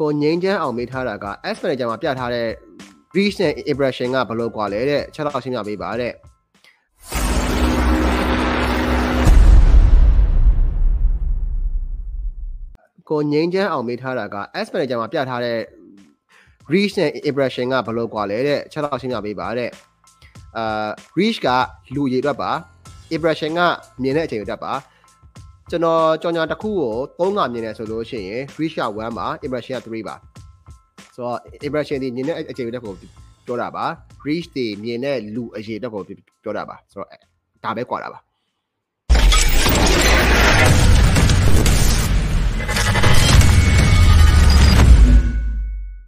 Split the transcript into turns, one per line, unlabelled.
ကိုငိမ့်ချမ်းအောင်မေးထားတာက S manager မှာပြထားတဲ့ reach နဲ့ impression ကဘယ်လိုကွာလဲတဲ့ခြေတော့ရှင်းပြပေးပါတဲ့ကိုငိမ့်ချမ်းအောင်မေးထားတာက S manager မှာပြထားတဲ့ reach နဲ့ impression ကဘယ်လိုကွာလဲတဲ့ခြေတော့ရှင်းပြပေးပါတဲ့အာ reach ကလူရေအတွက်ပါ impression ကမြင်တဲ့အချိန်အတွက်ပါ ကျွန်တော်ကြော်ညာတစ်ခုကိုသုံးငါမြင်တယ်ဆိုလို့ရှိရင် Grisha 1ပါ Impression 3ပါဆိုတော့ Impression ဒီမြင်တဲ့အကြိမ်တက်ကိုပြောတာပါ Grish တွေမြင်တဲ့လူအရေးတက်ကိုပြောတာပါဆိုတော့ဒါပဲကွာတာပါ